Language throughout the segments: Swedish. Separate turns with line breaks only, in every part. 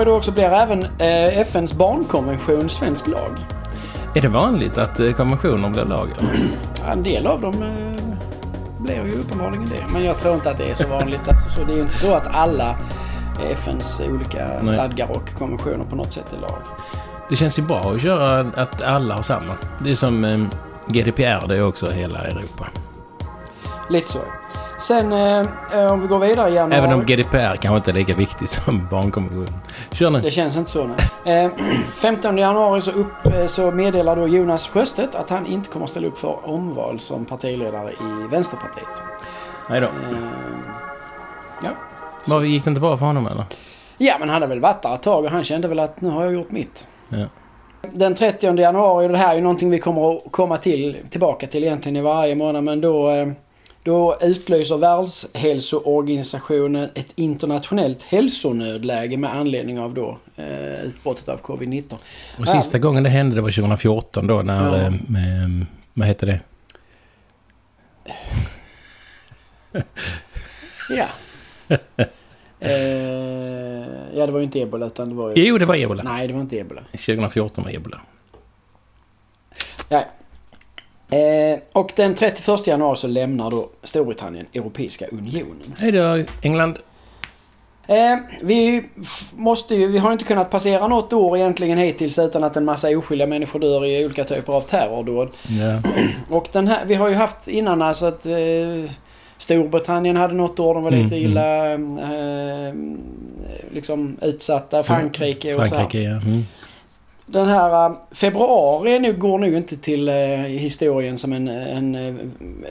januari då också blir även eh, FNs barnkonvention svensk lag.
Är det vanligt att eh, konventioner blir lagar?
Ja, En del av dem eh, blir ju uppenbarligen det. Men jag tror inte att det är så vanligt. Alltså, så det är ju inte så att alla FNs olika
Nej.
stadgar och konventioner på något sätt är lag.
Det känns ju bra att köra att alla har samma. Det är som GDPR, det är också hela Europa.
Lite så. Sen eh, eh, om vi går vidare i januari.
Även om GDPR kanske inte är lika viktig som barnkonventionen. Kör nu.
Det känns inte så nej. Eh, 15 januari så, upp, eh, så meddelar då Jonas Sjöstedt att han inte kommer att ställa upp för omval som partiledare i Vänsterpartiet.
Nej då.
Eh, ja.
Var gick det inte bra för honom eller?
ja, men han hade väl varit där ett tag och han kände väl att nu har jag gjort mitt.
Ja.
Den 30 januari, och det här är ju någonting vi kommer att komma till, tillbaka till egentligen i varje månad, men då, då utlyser Världshälsoorganisationen ett internationellt hälsonödläge med anledning av då eh, utbrottet av covid-19.
Och sista gången det hände det var 2014 då när...
Ja.
Eh, med, vad heter det?
Ja. eh, ja, det var ju inte ebola utan det var ju...
Jo, det var ebola.
Nej, det var inte ebola.
2014 var ebola.
Ja. Eh, och den 31 januari så lämnar då Storbritannien Europeiska Unionen.
Hej då, England.
Eh, vi måste ju, vi har inte kunnat passera något år egentligen hittills utan att en massa oskyldiga människor dör i olika typer av terrordåd.
Ja.
Och den här, vi har ju haft innan alltså att eh, Storbritannien hade något år, de var lite
Mm,
illa eh, liksom utsatta. Frankrike och så här.
Frankrike, ja. Mm.
Den här eh, februari nu går nu inte till eh, historien som en, en eh,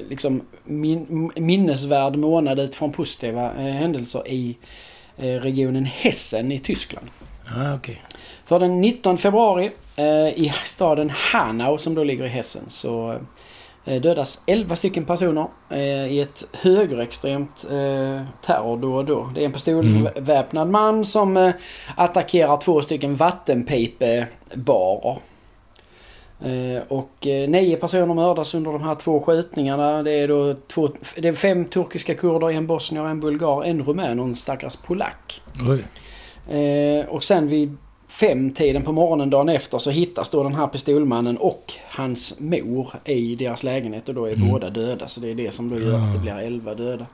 liksom min, minnesvärd månad utifrån positiva eh, händelser i eh, regionen Hessen i Tyskland.
Ja, okej.
För den 19 februari i staden Hanau som då ligger i Hessen så dödas 11 stycken personer eh, i ett högerextremt eh, terrordåd då. Det är en pistolväpnad man som eh, attackerar två stycken vattenpipebarer. Eh, och eh, nio personer mördas under de här två skjutningarna. Det är då två, det är fem turkiska kurder, en bosnier, en bulgar, en rumän och en stackars polack.
Oj.
Eh, och sen vid femtiden på morgonen dagen efter så hittas då den här pistolmannen och hans mor i deras lägenhet och då är
Mm.
båda döda. Så det är det som då gör att det blir 11 döda.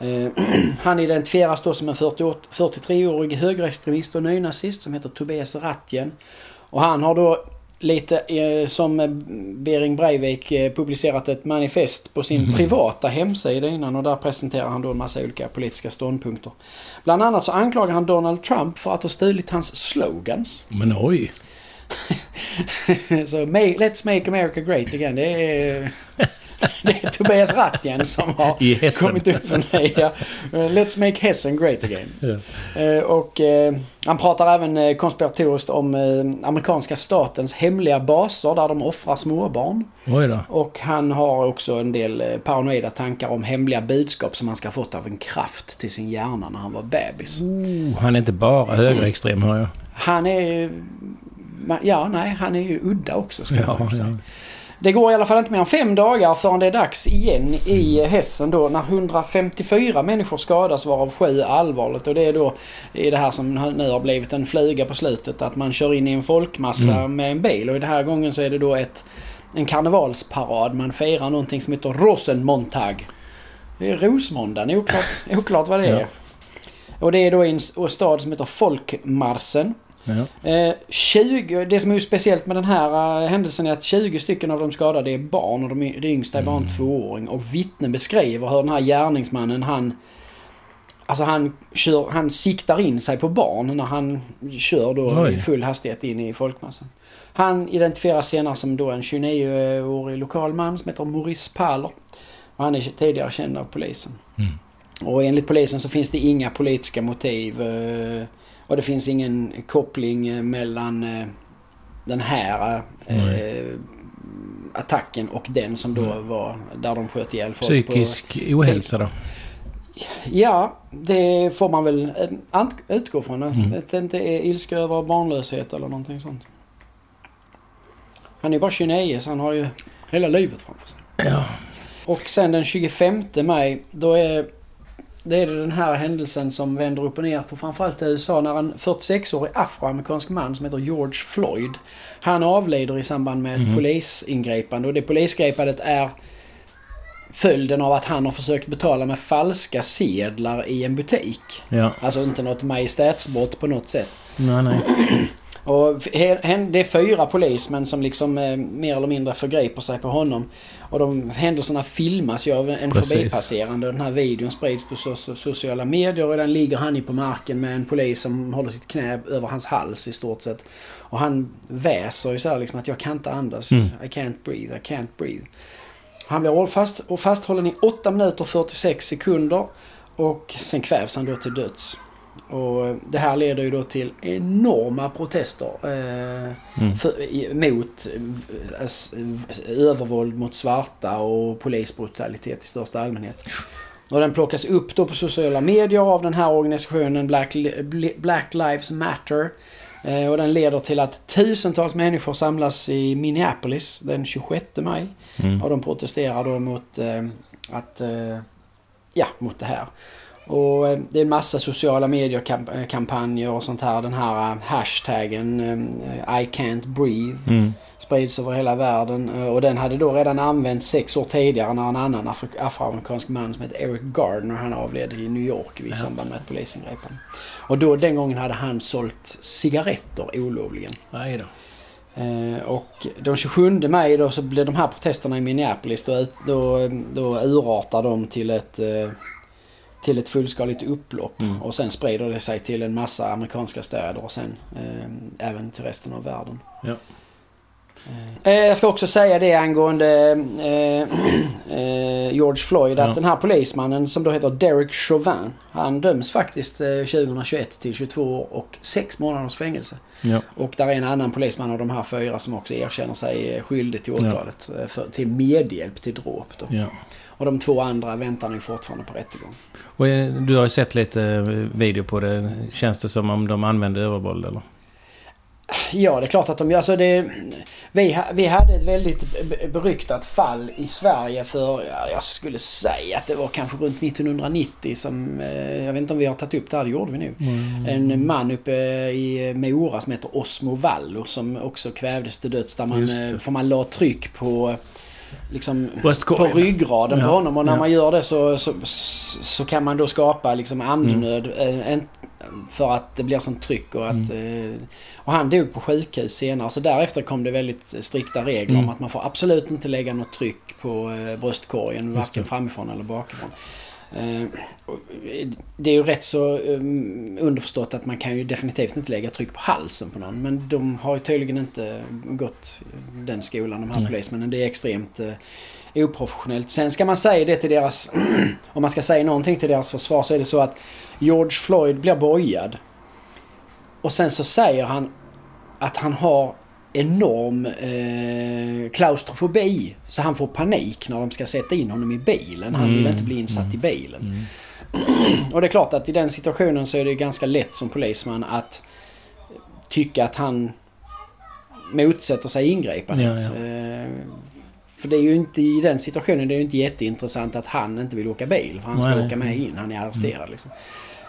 Eh, han identifieras då som en 48 43-årig högerextremist och nynazist som heter Tobias Rattjen. Och han har då lite eh, som Bering Breivik eh, publicerat ett manifest på sin privata hemsida innan och där presenterar han då en massa olika politiska ståndpunkter. Bland annat så anklagar han Donald Trump för att ha stulit hans slogans.
Men oj.
så Let's make America great again. Det är, det är Tobias Rattjen som har kommit upp med det. Ja. Let's make Hessen great again. Eh, Och eh, han pratar även eh, konspiratoriskt om eh, amerikanska statens hemliga baser där de offrar småbarn.
Oj då.
Och han har också en del eh, paranoida tankar om hemliga budskap som han ska ha fått av en kraft till sin hjärna när han var bebis.
Oh, han är inte bara högerextrem hör jag.
Han är ju... Ja, nej, han är ju udda också ska
Ja,
man säga.
ja.
Det går i alla fall inte mer än fem dagar förrän det är dags igen i Hessen då när 154 människor skadas varav sju allvarligt och det är då i det här som nu har blivit en fluga på slutet att man kör in i en folkmassa
Mm.
med en bil och i den här gången så är det då ett en karnevalsparad. Man firar någonting som heter Rosenmontag. Det är Rosmåndagen, oklart, oklart vad det är.
Ja.
Och det är då i en stad som heter Folkmarsen.
Ja.
Eh, 20, det som är speciellt med den här eh, händelsen är att 20 stycken av de skadade är barn och de, är- det yngsta är bara en tvååring. Och vittnen beskriver hur den här gärningsmannen han... Alltså han, kör, han siktar in sig på barn när han kör då
Oj.
i full hastighet in i folkmassan. Han identifieras senare som då en 29-årig lokal man som heter Maurice Paler. Och han är tidigare känd av polisen.
Mm.
Och enligt polisen så finns det inga politiska motiv. eh, Och det finns ingen koppling eh, mellan eh, den här
Nej.
attacken och den som då
Mm.
var där de sköt ihjäl folk. På,
Psykisk ohälsa då?
ja, det får man väl utgå från.
Mm.
Att det inte är ilska över barnlöshet eller någonting sånt. Han är bara 29 så han har ju hela livet framför sig.
Ja.
Och sen den 25 maj då är det är den här händelsen som vänder upp och ner på framförallt USA när en 46-årig afroamerikansk man som heter George Floyd. Han avlider i samband med ett
Mhm.
polisingripande och det polisgripandet är följden av att han har försökt betala med falska sedlar i en butik.
Ja.
Alltså inte något majestätsbrott på något sätt.
Nej, nej.
Och det är fyra polismän som liksom eh, mer eller mindre förgriper sig på honom. Och de händelserna filmas ju av en
Precis.
förbipasserande. Den här videon sprids på so- sociala medier och den ligger han ju på marken med en polis som håller sitt knä över hans hals i stort sett. Och han väser ju så här liksom att jag kan inte andas.
Mm.
I can't breathe, I can't breathe. Han blir fast, och fasthållen i 8 minuter och 46 sekunder. Och sen kvävs han då till döds. Och eh, det här leder ju då till enorma protester eh,
Mm.
för, mot eh, s- övervåld mot svarta och polisbrutalitet i största allmänhet. Och den plockas upp då på sociala medier av den här organisationen Black, Black Lives Matter. Eh, och den leder till att tusentals människor samlas i Minneapolis den 26 maj.
Mm.
Och de protesterar då mot att, eh, eh, ja, mot det här. Och eh, det är en massa sociala medier-kampanjer och sånt här. Den här eh, hashtaggen eh, I can't breathe
Mm.
sprids över hela världen. Eh, Och den hade då redan använts sex år tidigare när en annan afro- afroamerikansk man som heter Eric Gardner han avled i New York i samband med ett polisingripande. Och då den gången hade han sålt cigaretter olovligen.
Aj då.
Eh, och den 27 maj då så blev de här protesterna i Minneapolis då, då, då urartar de till ett, eh, till ett fullskaligt upplopp.
Mm.
Och sen sprider det sig till en massa amerikanska städer och sen eh, även till resten av världen.
Ja.
Eh, jag ska också säga det angående eh, eh, George Floyd att
Ja.
den här polismannen som då heter Derek Chauvin. Han döms faktiskt eh, 2021 till 22 år och 6 månaders fängelse.
Ja.
Och där är en annan polisman av de här fyra som också erkänner sig eh, skyldig till åtalet. eh, För, till medhjälp till dråp då. Och de två andra väntar nu fortfarande på rättegång.
Och eh, du har ju sett lite eh, video på det. Känns det som om de använder övervåld eller?
Ja, det är klart att de gör. Alltså det, vi, vi hade ett väldigt be- beryktat fall i Sverige för, ja, jag skulle säga att det var kanske runt 1990 som, eh, jag vet inte om vi har tagit upp det här, det gjorde vi nog. En man uppe i Mora som heter Osmo Vallo som också kvävdes till döds där man, för man la tryck på liksom på ryggraden på
Ja,
honom och när
ja.
man gör det så, så, så kan man då skapa liksom andnöd.
Mm.
eh, För att det blir sånt tryck och att... eh, Och han dog på sjukhus senare så därefter kom det väldigt strikta regler
Mm.
om att man får absolut inte lägga något tryck på eh, bröstkorgen varken framifrån eller bakifrån. Eh, Det är ju rätt så um, underförstått att man kan ju definitivt inte lägga tryck på halsen på någon. Men de har ju tydligen inte gått den skolan, de här
Nej.
polismännen. Det är extremt eh, oprofessionellt. Sen ska man säga det till deras... om man ska säga någonting till deras försvar så är det så att George Floyd blir bojad. Och sen så säger han att han har enorm eh, klaustrofobi. Så han får panik när de ska sätta in honom i bilen. Han vill
Mm,
inte bli insatt i bilen.
Mm.
Och det är klart att i den situationen så är det ganska lätt som polisman att tycka att han motsätter sig ingripandet.
Ja, ja.
Eh, För det är ju inte i den situationen det är ju inte jätteintressant att han inte vill åka bil. För han ska
Nej, nej.
åka med in, han är arresterad liksom.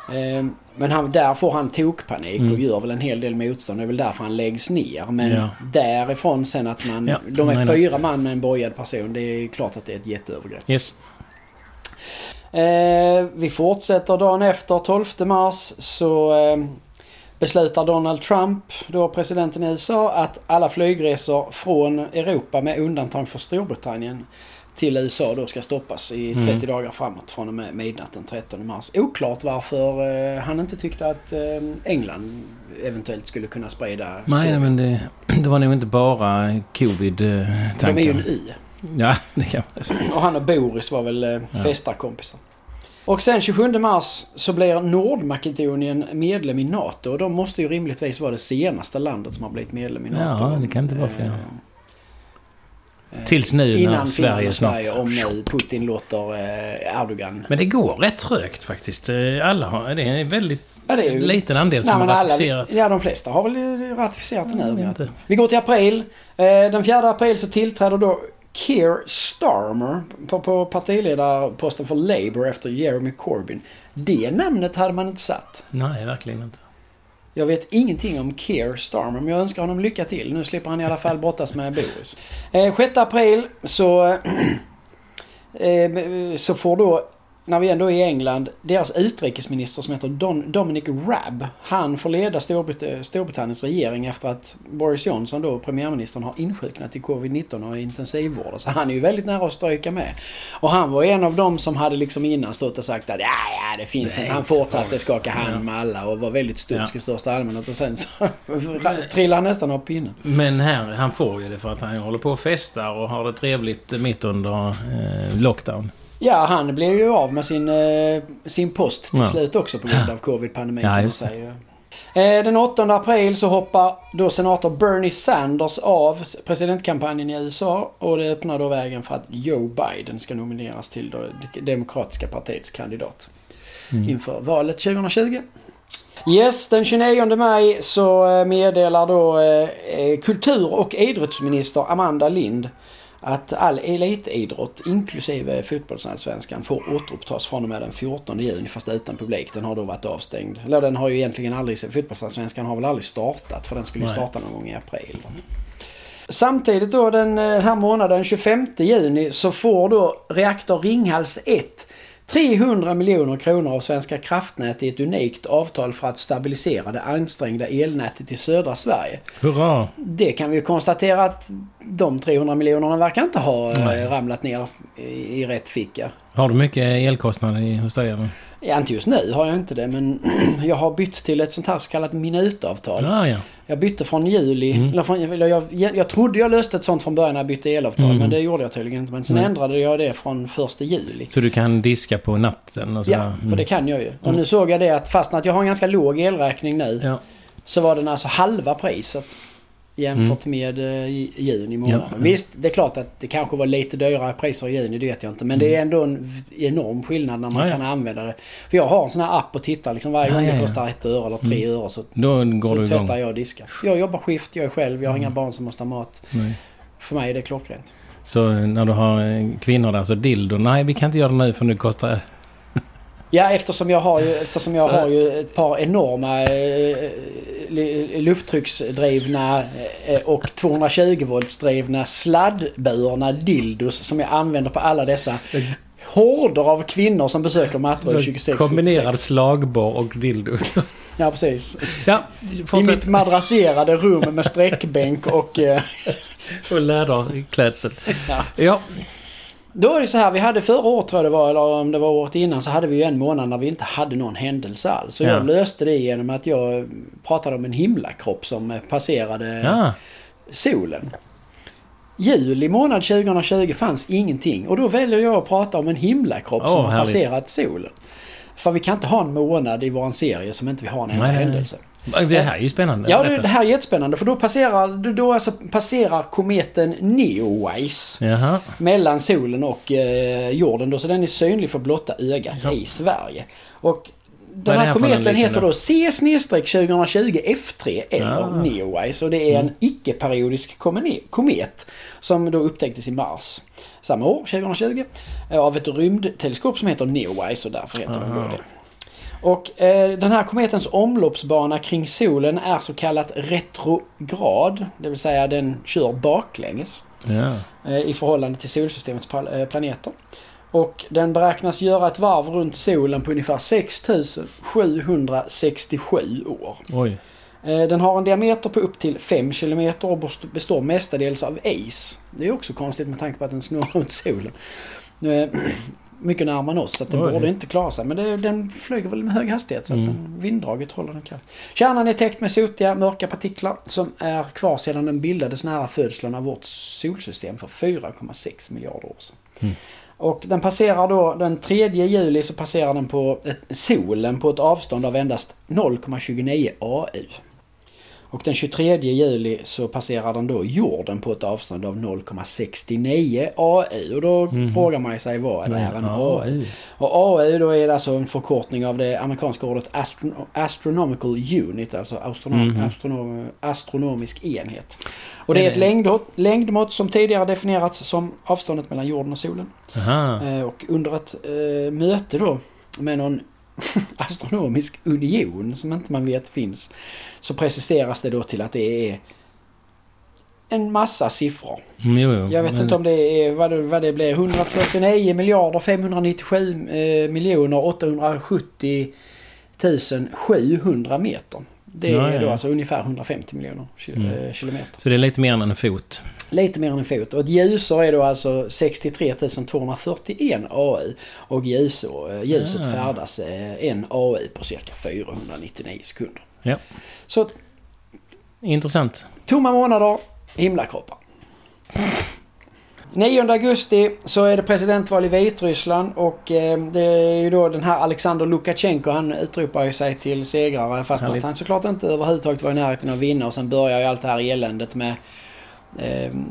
Eh, Men han, där får han tokpanik och
Mm.
gör väl en hel del motstånd. Det är väl därför han läggs ner. Men
Ja.
därifrån sen att man...
Ja,
de är
nej, nej.
fyra man med en bojad person. Det är klart att det är ett jätteövergrepp.
Yes.
Eh, vi fortsätter dagen efter, 12 mars, så eh, beslutar Donald Trump, då presidenten i USA, att alla flygresor från Europa med undantag för Storbritannien till USA då ska stoppas i 30
Mm.
dagar framåt från och med midnatt den 13 mars. Oklart varför eh, han inte tyckte att eh, England eventuellt skulle kunna sprida
Nej,
covid.
men det, det var nog inte bara
De är ju en Y.
Ja, det kan man säga.
Och han och Boris var väl eh,
Ja.
festarkompisar. Och sen 27 mars så blir Nordmakedonien medlem i NATO. Och de måste ju rimligtvis vara det senaste landet som har blivit medlem i NATO.
Ja, det kan inte vara fler.
Eh,
Tills nu när
Innan
Sverige
Finland och
snart...
Sverige om nu Putin låter eh, Erdogan.
Men det går rätt trögt faktiskt. Eh, Alla har... Det är en väldigt
Ja, det är ju...
liten andel som
Nej,
har
alla,
ratificerat.
ja, de flesta har väl ratificerat här.
men
Ja. Vi går till april. Den 4 april så tillträder då Keir Starmer på, på partiledarposten för Labour efter Jeremy Corbyn. Det namnet hade man inte satt.
Nej, verkligen inte.
Jag vet ingenting om Keir Starmer men jag önskar honom lycka till. Nu slipper han i alla fall brottas med Boris. Eh, 6 april så, eh, så får då när vi ändå är i England, deras utrikesminister som heter Don, Dominic Rabb, han får leda Storbrit Storbritanniens regering efter att Boris Johnson, då premiärministern, har insjuknat i covid-19 och är intensivvård. Så han är ju väldigt nära att stryka med. Och han var en av dem som hade liksom innan stått och sagt att ja, ja, det finns inte. Han fortsatte skaka hand med alla och var väldigt stursk ja. i största allmänhet. Och sen så trillade han nästan av pinnen.
Men här, han får ju det för att han håller på och festar och har det trevligt mitt under eh, lockdown.
Ja, han blev ju av med sin, eh, sin post till ja. slut också på grund av covid-pandemin ja, man säga. Eh, den 8 april så hoppar då senator Bernie Sanders av presidentkampanjen i USA och det öppnar då vägen för att Joe Biden ska nomineras till det demokratiska partiets kandidat mm. inför valet 2020. Yes, den 29 maj så eh, meddelar då kultur och idrottsminister Amanda Lind att all elitidrott, inklusive fotbollsallsvenskan, får återupptas från och med den 14 juni fast utan publik. Den har då varit avstängd. Eller den har ju egentligen aldrig, fotbollsallsvenskan har väl aldrig startat för den skulle ju starta någon gång i april. Samtidigt då den eh, här månaden, 25 juni, så får då reaktor Ringhals 1 300 miljoner kronor av Svenska kraftnät i ett unikt avtal för att stabilisera det ansträngda elnätet i södra Sverige.
Hurra!
Det kan vi ju konstatera att de 300 miljonerna verkar inte ha eh, Nej. ramlat ner i, i rätt ficka.
Har du mycket elkostnader hos dig eller?
Ja, inte just nu har jag inte det men jag har bytt till ett sånt här så kallat minutavtal.
Ah, ja.
Jag bytte från juli, mm. eller från, jag, jag, jag, trodde jag löste ett sånt från början när jag bytte elavtal mm. men det gjorde jag tydligen inte. Men sen mm. ändrade jag det från första juli.
Så du kan diska på natten? Och så
ja, för det kan jag ju. Och nu såg jag det att fast att jag har en ganska låg elräkning nu ja. så var den alltså halva priset jämfört mm. med eh, juni månad. Ja. Visst, det är klart att det kanske var lite dyrare priser i juni, det vet jag inte. Men mm. det är ändå en enorm skillnad när man ja, kan använda det. För jag har en sån här app och tittar liksom varje gång det kostar ett öre eller tre mm. öre så,
Då går
så tvättar igång. jag och diskar. Jag jobbar skift, jag är själv, jag har inga mm. barn som måste ha mat. Nej. För mig är det klockrent.
Så när du har eh, kvinnor där så dildo, nej vi kan inte göra det nu för nu kostar
Ja, eftersom jag har ju, eftersom jag har ju ett par enorma eh, lufttrycksdrivna eh, och 220 voltsdrivna sladdburna dildos som jag använder på alla dessa horder av kvinnor som besöker mattor i 26
Kombinerad slagborr och dildo.
Ja, precis. Ja, I mitt madrasserade rum med sträckbänk och... Eh,
och läderklädsel. Ja. ja.
Då är det så här, vi hade förra året tror jag det var, eller om det var året innan, så hade vi ju en månad när vi inte hade någon händelse alls. Så ja. jag löste det genom att jag pratade om en himlakropp som passerade ja. solen. Juli månad 2020 fanns ingenting och då väljer jag att prata om en himlakropp oh, som har passerat solen. För vi kan inte ha en månad i vår serie som inte vi har en enda händelse.
Det här är ju spännande.
Ja, det, det här är jättespännande. För då passerar, då alltså passerar kometen Neowise Jaha. mellan solen och eh, jorden. Då, så den är synlig för blotta ögat ja. i Sverige. Och den här kometen heter då C-2020 F3 eller ja. Neowise. Och det är en mm. icke-periodisk komet som då upptäcktes i Mars samma år, 2020, av ett rymdteleskop som heter Neowise och därför heter den då det. Och eh, den här kometens omloppsbana kring solen är så kallat retrograd. Det vill säga den kör baklänges. Ja. Eh, I förhållande till solsystemets eh, planeter. Och den beräknas göra ett varv runt solen på ungefär 6767 år. Oj. Eh, den har en diameter på upp till 5 km och består mestadels av is. Det är också konstigt med tanke på att den snurrar runt solen. Mycket närmare än oss så att den Oj. borde inte klara sig. Men det, den flyger väl med hög hastighet så att mm. den, vinddraget håller den kall. Kärnan är täckt med sotiga mörka partiklar som är kvar sedan den bildades nära födseln av vårt solsystem för 4,6 miljarder år sedan. Mm. Och den passerar då den 3 juli så passerar den på ett, solen på ett avstånd av endast 0,29 AU. Och den 23 juli så passerar den då jorden på ett avstånd av 0,69 AU. Och då
Mhm.
frågar man sig vad är det här en
Ja,
AU? Och AU då är det alltså en förkortning av det amerikanska ordet astro astronomical unit, alltså astronom
Mhm.
astronom astronomisk enhet. Och det
Är
ett längdmått som tidigare definierats som avståndet mellan jorden och solen.
Aha.
Eh, och under ett eh, möte då med någon astronomisk union som inte man vet finns så preciseras det då till att det är en massa siffror.
Mm, jo, jo.
Jag vet
Men-
inte om det är vad det, vad det blir. 149 miljarder 597 eh, miljoner 870 700 meter. Det
Ja,
är
ja,
då
ja.
alltså ungefär 150 miljoner
Mm.
eh, kilometer.
Så det är lite mer än en fot.
Lite mer än en fot. Och ett ljusår är då alltså 63 241 AU. Och ljusår, eh, ljuset
Ah.
färdas eh, en AU på cirka 499 sekunder.
Ja.
Så
Intressant.
tomma månader, himlakroppar. 9 augusti så är det presidentval i Vitryssland och eh, det är ju då den här Alexander Lukasjenko han utropar ju sig till segrare fast
Härligt.
att han såklart inte överhuvudtaget var i närheten av att vinna och sen börjar ju allt det här eländet med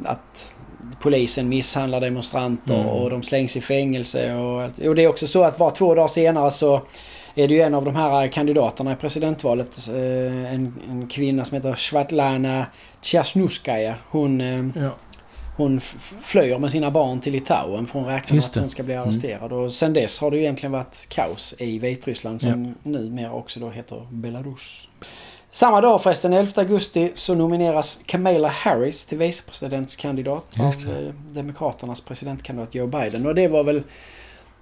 att polisen misshandlar demonstranter
Mm.
och de slängs i fängelse och, och det är också så att bara två dagar senare så är det ju en av de här kandidaterna i presidentvalet, eh, en, en kvinna som heter Svetlana Tjasnuskaya. Hon, eh,
Ja.
hon flyr med sina barn till Litauen för hon räknar med att hon ska bli
Mm.
arresterad. Och sen dess har det ju egentligen varit kaos i Vitryssland som numera också då heter Belarus. Samma dag förresten, 11 augusti, så nomineras Kamala Harris till vicepresidentskandidat av eh, Demokraternas presidentkandidat Joe Biden. Och det var väl,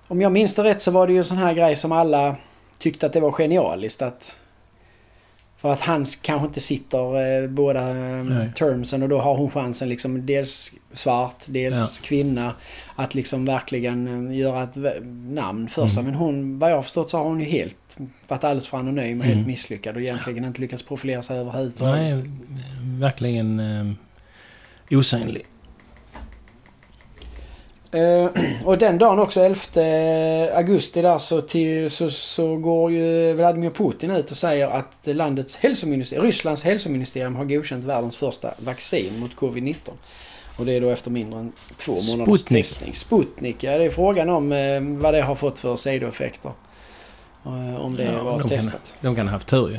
om jag minns det rätt så var det ju en sån här grej som alla tyckte att det var genialiskt att för att han kanske inte sitter eh, båda eh,
Nej.
termsen och då har hon chansen liksom dels svart, dels kvinna att liksom verkligen göra ett namn för sig.
Mm.
Men hon, vad jag har förstått så har hon ju helt varit alldeles för anonym och
Mm.
helt misslyckad och egentligen inte lyckats profilera sig överhuvudtaget.
Nej, verkligen eh, osynlig.
Eh, och den dagen också, 11 augusti där, så, till, så, så går ju Vladimir Putin ut och säger att landets hälsoministerium, Rysslands hälsoministerium har godkänt världens första vaccin mot covid-19. Och det är då efter mindre än två månaders
Sputnik.
testning. Sputnik, ja det är frågan om eh, vad det har fått för sidoeffekter. Eh, om det
Ja,
var
de kan-
testat.
De kan ha haft tur ju.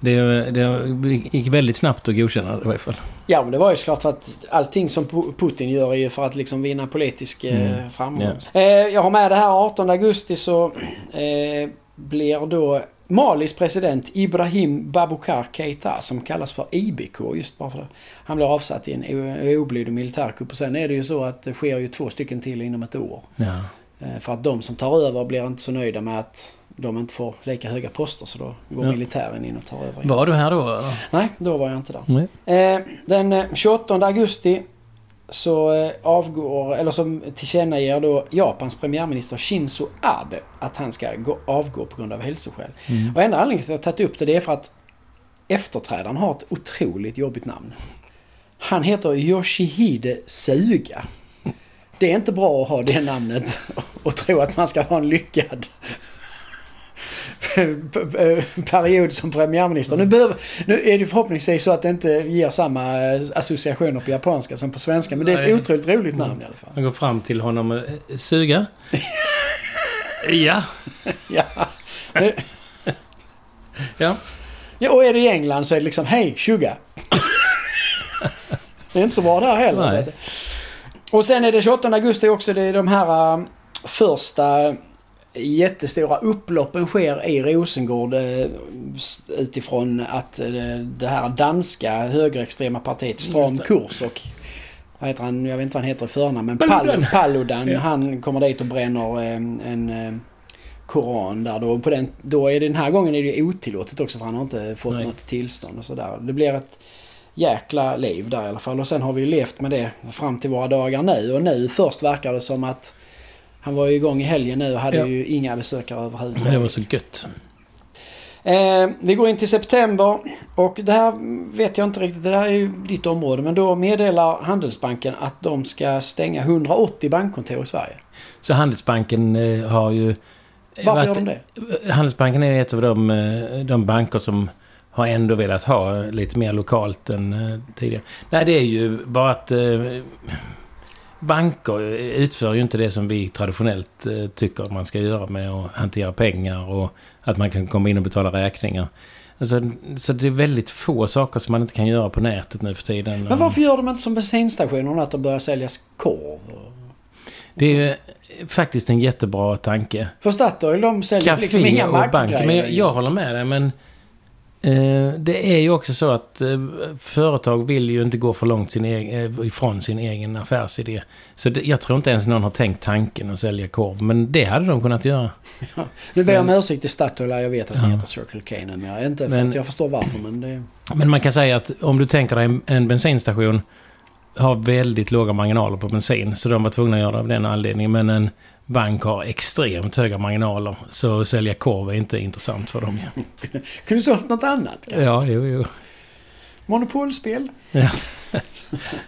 Det, det gick väldigt snabbt att godkänna det i alla fall.
Ja men det var ju såklart för att allting som Pu- Putin gör är ju för att liksom vinna politisk eh,
Mm.
framgång. Eh, jag har med det här 18 augusti så eh, blir då Malis president Ibrahim Babukar Keita som kallas för IBK just bara för det. Han blir avsatt i en oblydig militärkupp och sen är det ju så att det sker ju två stycken till inom ett år.
Ja.
För att de som tar över blir inte så nöjda med att de inte får lika höga poster så då går
Ja.
militären in och tar över.
Var du här då? eller?
Nej, då var jag inte där. Eh, den eh, 28 augusti så eh, avgår, eller som tillkännager då Japans premiärminister Shinzo Abe att han ska gå, avgå på grund av hälsoskäl.
Mm.
Och enda anledningen till att jag har tagit upp det, det är för att efterträdaren har ett otroligt jobbigt namn. Han heter Yoshihide Suga. Det är inte bra att ha det namnet och tro att man ska ha en lyckad period som premiärminister. Nu, behöver, nu är det förhoppningsvis så att det inte ger samma eh, associationer på japanska som på svenska. Men det är ett
Nej.
otroligt roligt namn i alla fall.
Jag går fram till honom och eh, suga. ja.
Ja.
Ja.
ja. Och är det i England så är det liksom Hej, sugar! det är inte så bra där heller. Och sen är det 28 augusti också. Det är de här eh, första jättestora upploppen sker i Rosengård eh, utifrån att eh, det här danska högerextrema partiet Stram kurs och vad heter han? Jag vet inte vad han heter i förnamn men
Paludan.
Paludan,
Ja.
han kommer dit och bränner eh, en koran där då. På den, då är det den här gången är det otillåtet också för han har inte fått
Nej.
något tillstånd och sådär. Det blir ett jäkla liv där i alla fall. Och sen har vi levt med det fram till våra dagar nu. Och nu först verkar det som att han var ju igång i helgen nu och hade
Ja.
ju inga besökare överhuvudtaget.
det var så gött.
Eh, vi går in till september och det här vet jag inte riktigt, det här är ju ditt område. Men då meddelar Handelsbanken att de ska stänga 180 bankkontor i Sverige.
Så Handelsbanken eh, har ju...
Varför
varit-
gör de det?
Handelsbanken är ett av de, eh, de banker som har ändå velat ha lite mer lokalt än eh, tidigare. Nej, det är ju bara att eh, banker utför ju inte det som vi traditionellt eh, tycker att man ska göra med att hantera pengar och att man kan komma in och betala räkningar. Alltså, så det är väldigt få saker som man inte kan göra på nätet nu för tiden.
Men varför gör de inte som bensinstationerna att de börjar sälja korv?
Det är ju faktiskt en jättebra tanke.
För Statoil de säljer
Café
liksom inga markgrejer.
Men jag, jag håller med dig men det är ju också så att eh, företag vill ju inte gå för långt sin egen, eh, ifrån sin egen affärsidé. Så det, jag tror inte ens någon har tänkt tanken att sälja korv. Men det hade de kunnat göra.
Nu ber jag om ursäkt till Statoil. Jag vet att det
Ja.
heter Circle K numera. Inte för
Men-
att jag förstår varför men det...
Men man kan säga att om du tänker dig en, en bensinstation har väldigt låga marginaler på bensin. Så de var tvungna att göra det av den anledningen. Men en bank har extremt höga marginaler. Så att sälja korv är inte intressant för dem.
Kunde du sålt något annat?
Ja, jo, jo.
Monopolspel?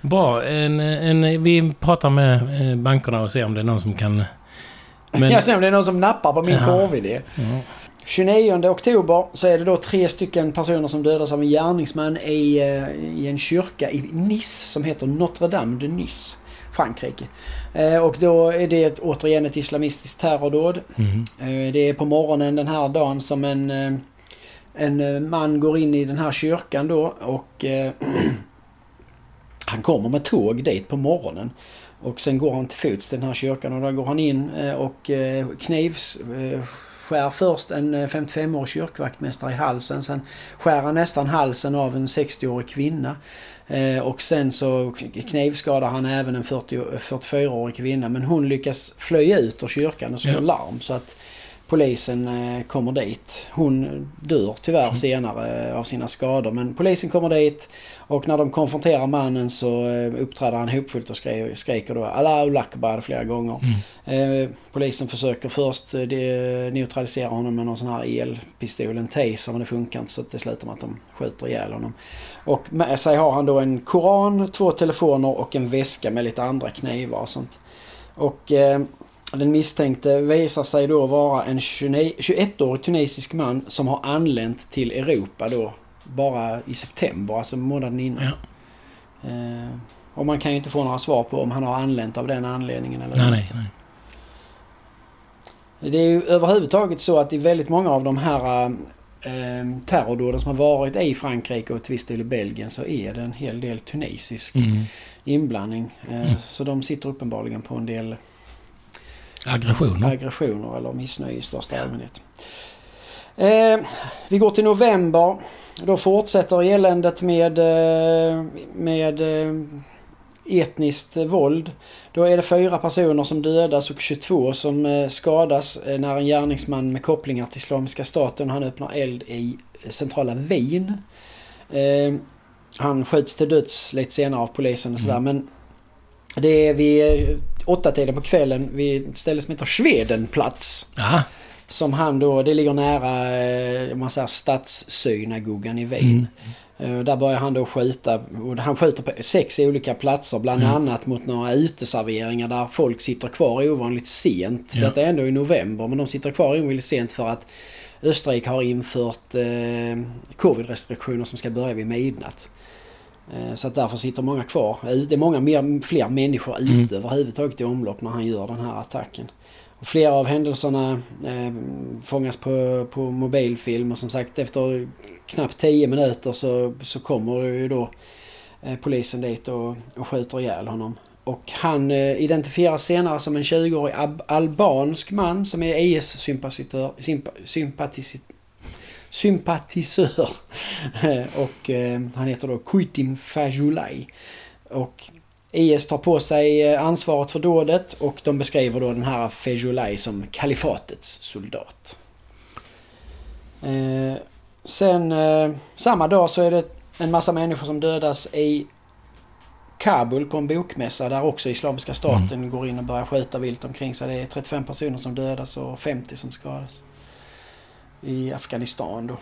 Bra. En, en, vi pratar med eh, bankerna och ser om det är någon som kan... Men,
Jag ser om det är någon som nappar på min
Ja.
korvidé.
ja.
29 oktober så är det då tre stycken personer som dödas av en gärningsman i, eh, i en kyrka i Nice som heter Notre Dame de Nice, Frankrike. Eh, Och då är det ett, återigen ett islamistiskt terrordåd. Eh, Det är på morgonen den här dagen som en, eh, en man går in i den här kyrkan då och han kommer med tåg dit på morgonen. Och sen går han till fots till den här kyrkan och där går han in och knivs skär först en eh, 55-årig kyrkvaktmästare i halsen. Sen skär han nästan halsen av en 60-årig kvinna. Eh, Och sen så knivskadar han även en 40 44-årig kvinna. Men hon lyckas flöja ut ur kyrkan och slå
Ja.
larm. Så att polisen eh, kommer dit. Hon dör tyvärr senare eh, av sina skador. Men polisen kommer dit. Och när de konfronterar mannen så eh, uppträder han hopfullt och skriker då Allahu Akbar flera gånger. Eh, polisen försöker först neutralisera honom med någon sån här elpistol, en taser, men det funkar inte så det slutar med att de skjuter ihjäl honom. Och med sig har han då en koran, två telefoner och en väska med lite andra knivar och sånt. Och den misstänkte visar sig då vara en 29 21-årig tunisisk man som har anlänt till Europa då bara i september, alltså månaden innan.
Ja.
Eh, och man kan ju inte få några svar på om han har anlänt av den anledningen eller
Nej, nej, nej.
Det är ju överhuvudtaget så att i väldigt många av de här eh, terrordåden som har varit i Frankrike och till viss del i Belgien så är det en hel del tunisisk
Mm.
inblandning. Eh,
Mm.
Så de sitter uppenbarligen på en del
Aggressioner.
aggressioner eller missnöje i största allmänhet. Eh, vi går till november. Då fortsätter eländet med, eh, med eh, etniskt våld. Då är det fyra personer som dödas och 22 som eh, skadas när en gärningsman med kopplingar till Islamiska staten han öppnar eld i centrala Wien. Han skjuts till döds lite senare av polisen och sådär
Mm.
men det är vid åtta tiden på kvällen vid ett ställe som heter Schwedenplatz.
Ja.
Som han då, det ligger nära eh, man säger stadssynagogan i Wien. Eh, Där börjar han då skjuta. Och han skjuter på sex olika platser. Bland
Mm.
annat mot några uteserveringar där folk sitter kvar ovanligt sent.
Ja.
Detta är ändå i november men de sitter kvar ovanligt sent för att Österrike har infört eh, covid-restriktioner som ska börja vid midnatt. Eh, Så att därför sitter många kvar. Eh, Det är många mer, fler människor ute
Mm.
överhuvudtaget i omlopp när han gör den här attacken. Och flera av händelserna eh, fångas på, på mobilfilm och som sagt efter knappt 10 minuter så, så kommer ju då eh, polisen dit och, och skjuter ihjäl honom. Och han eh, identifieras senare som en 20-årig ab- albansk man som är IS-sympatisör. Sympa, sympatis, sympatisör. och eh, han heter då Kuitim Fajulay. Och IS tar på sig eh, ansvaret för dådet och de beskriver då den här Fajulay som kalifatets soldat. Eh, sen eh, samma dag så är det en massa människor som dödas i Kabul på en bokmässa där också Islamiska staten går in och börjar skjuta vilt omkring sig. Det är 35 personer som dödas och 50 som skadas. I Afghanistan då.